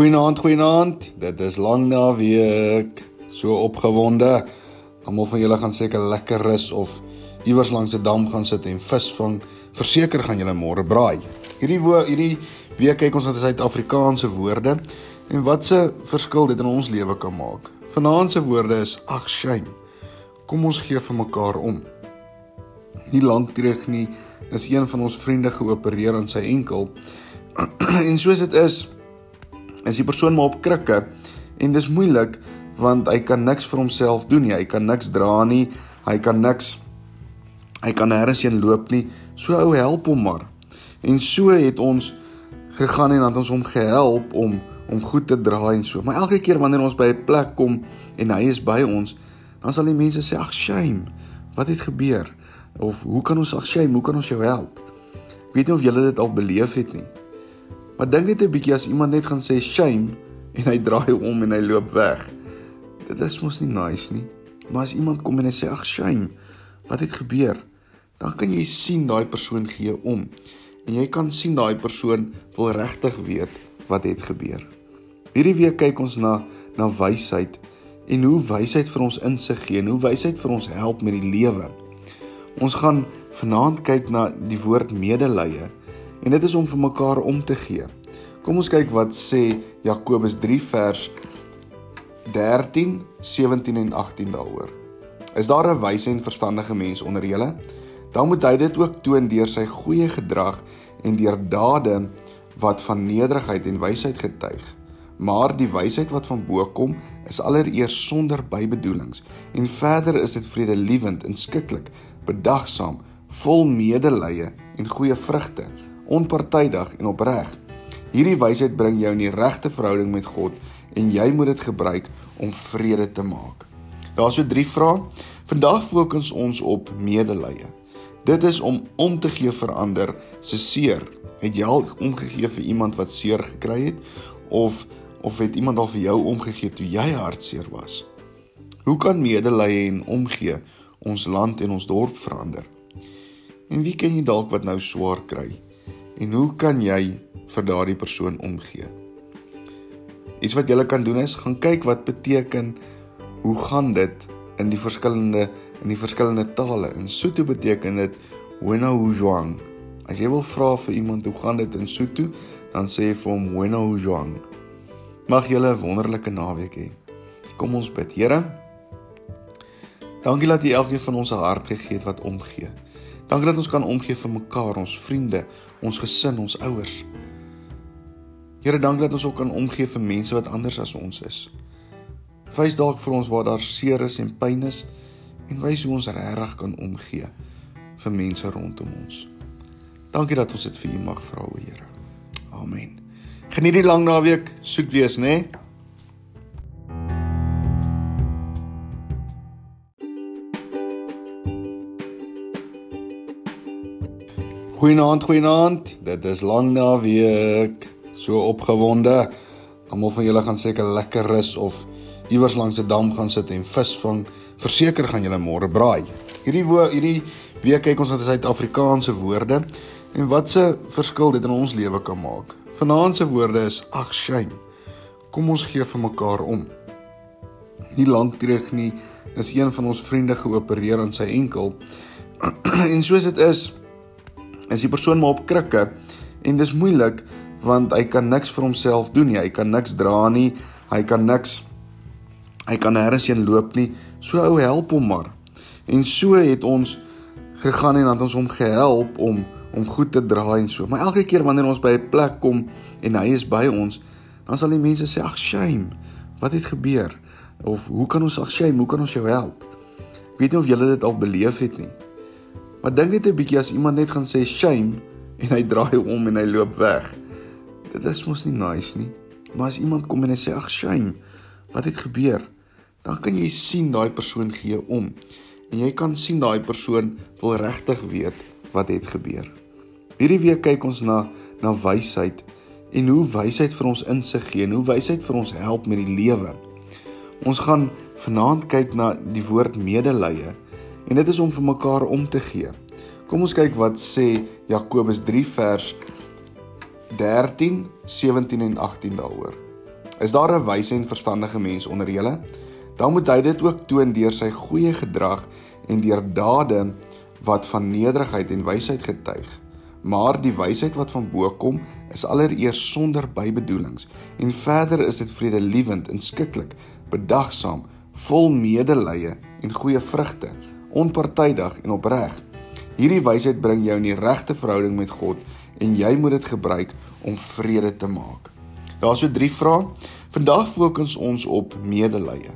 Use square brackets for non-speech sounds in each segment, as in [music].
Goeienaand, goeienaand. Dit is lang naweek. So opgewonde. Almal van julle gaan seker lekker rus of iewers langs 'n dam gaan sit en vis vang. Verseker gaan julle môre braai. Hierdie hierdie week kyk ons na Suid-Afrikaanse woorde en wat se verskil dit in ons lewe kan maak. Vanaand se woorde is ag shame. Kom ons gee vir mekaar om. Nie lank terug nie is een van ons vriende geopereer aan sy enkel. [clears throat] en soos dit is, is die persoon maar op krikke en dis moeilik want hy kan niks vir homself doen nie. Hy kan niks dra nie. Hy kan niks hy kan nêrens heen loop nie. So ou help hom maar. En so het ons gegaan en dan ons hom gehelp om om goed te dra en so. Maar elke keer wanneer ons by 'n plek kom en hy is by ons, dan sal die mense sê ag shame. Wat het gebeur? Of hoe kan ons ag shame? Hoe kan ons jou help? Ek weet nie of julle dit al beleef het nie. Maar dink net 'n bietjie as iemand net gaan sê shame en hy draai om en hy loop weg. Dit is mos nie nice nie. Maar as iemand kom en hy sê ag shame, wat het gebeur? Dan kan jy sien daai persoon gee om. En jy kan sien daai persoon wil regtig weet wat het gebeur. Hierdie week kyk ons na na wysheid en hoe wysheid vir ons insig gee en hoe wysheid vir ons help met die lewe. Ons gaan vanaand kyk na die woord medelee En dit is om vir mekaar om te gee. Kom ons kyk wat sê Jakobus 3 vers 13, 17 en 18 daaroor. Is daar 'n wyse en verstandige mens onder julle? Dan moet hy dit ook toon deur sy goeie gedrag en deur dade wat van nederigheid en wysheid getuig. Maar die wysheid wat van bo kom, is allereers sonder bybedoelings en verder is dit vredelewend, inskikkelik, bedagsaam, vol medelee en goeie vrugte onpartydig en opreg. Hierdie wysheid bring jou in die regte verhouding met God en jy moet dit gebruik om vrede te maak. Daar's so drie vrae. Vandag fokus ons op medelee. Dit is om om te gee vir ander se seer. Het jy al omgegee vir iemand wat seer gekry het of of het iemand al vir jou omgegee toe jy hartseer was? Hoe kan medelee en omgee ons land en ons dorp verander? En wie ken jy dalk wat nou swaar kry? En hoe kan jy vir daardie persoon omgee? Iets wat jy kan doen is gaan kyk wat beteken hoe gaan dit in die verskillende in die verskillende tale. In Sotho beteken dit wena hujuang. As jy wil vra vir iemand hoe gaan dit in Sotho, dan sê jy vir hom wena hujuang. Mag jy 'n wonderlike naweek hê. Kom ons bid. Here, dankie dat U elkeen van ons 'n hart gegee het wat omgee. Dankie dat ons kan omgee vir mekaar, ons vriende, ons gesin, ons ouers. Here, dankie dat ons ook kan omgee vir mense wat anders as ons is. Wys dalk vir ons waar daar seer is en pyn is en wys hoe ons regtig kan omgee vir mense rondom ons. Dankie dat ons dit vir U mag vra, o Here. Amen. Geniet die lang naweek, soet wees, né? Nee? Goeienaand, goeienaand. Dit is lang naweek. So opgewonde. Almal van julle gaan seker lekker rus of iewers langs 'n dam gaan sit en vis vang. Verseker gaan julle môre braai. Hierdie woord, hierdie week kyk ons na Suid-Afrikaanse woorde en wat se verskil dit in ons lewe kan maak. Vanaand se woorde is ag shame. Kom ons gee vir mekaar om. Nie lank terug nie is een van ons vriende geopereer aan sy enkel. [clears throat] en soos dit is, is die persoon maar op krikke en dis moeilik want hy kan niks vir homself doen nie. Hy kan niks dra nie. Hy kan niks hy kan nêrens heen loop nie. So ou help hom maar. En so het ons gegaan en dan ons hom gehelp om om goed te dra en so. Maar elke keer wanneer ons by 'n plek kom en hy is by ons, dan sal die mense sê ag shame. Wat het gebeur? Of hoe kan ons ag shame? Hoe kan ons jou help? Ek weet nie of julle dit al beleef het nie. Maar dink net 'n bietjie as iemand net gaan sê shame en hy draai om en hy loop weg. Dit is mos nie nice nie. Maar as iemand kom en hy sê ag shame, wat het gebeur? Dan kan jy sien daai persoon gee om. En jy kan sien daai persoon wil regtig weet wat het gebeur. Hierdie week kyk ons na na wysheid en hoe wysheid vir ons insig gee en hoe wysheid vir ons help met die lewe. Ons gaan vanaand kyk na die woord medelee En dit is om vir mekaar om te gee. Kom ons kyk wat sê Jakobus 3 vers 13, 17 en 18 daaroor. Is daar 'n wyse en verstandige mens onder julle? Dan moet hy dit ook toon deur sy goeie gedrag en deur dade wat van nederigheid en wysheid getuig. Maar die wysheid wat van bo kom, is allereers sonder bybedoelings en verder is dit vredelewend en skikkelik, bedagsaam, vol medelee en goeie vrugte, onpartydig en opreg. Hierdie wysheid bring jou in die regte verhouding met God en jy moet dit gebruik om vrede te maak. Daar's so drie vrae. Vandag fokus ons op medelee.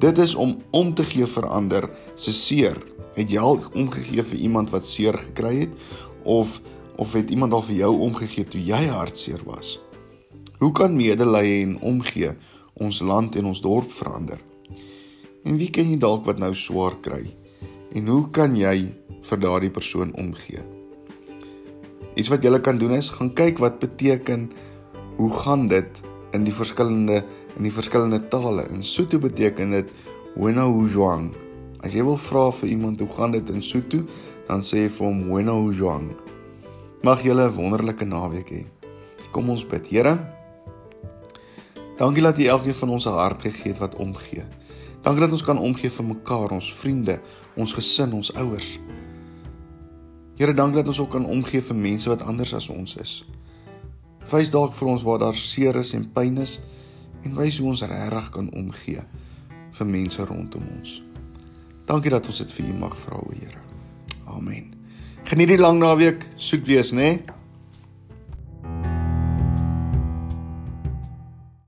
Dit is om om te gee vir ander se seer. Het jy al omgegee vir iemand wat seer gekry het of of het iemand al vir jou omgegee toe jy hartseer was? Hoe kan medelee en omgee ons land en ons dorp verander? En wie ken jy dalk wat nou swaar kry? En hoe kan jy vir daardie persoon omgee? Iets wat jy kan doen is gaan kyk wat beteken hoe gaan dit in die verskillende in die verskillende tale. In Sotho beteken dit Wena Hujwang. As jy wil vra vir iemand hoe gaan dit in Sotho, dan sê jy vir hom Wena Hujwang. Mag julle 'n wonderlike naweek hê. Kom ons bid. Here, dankie dat U elkeen van ons 'n hart gegee het wat omgee. Dankie dat ons kan omgee vir mekaar, ons vriende, ons gesin, ons ouers. Here, dankie dat ons ook kan omgee vir mense wat anders as ons is. Wys dalk vir ons waar daar seer is en pyn is en wys hoe ons regtig kan omgee vir mense rondom ons. Dankie dat ons dit vir U mag vra, o Here. Amen. Geniet die lang naweek, soet wees, né? Nee?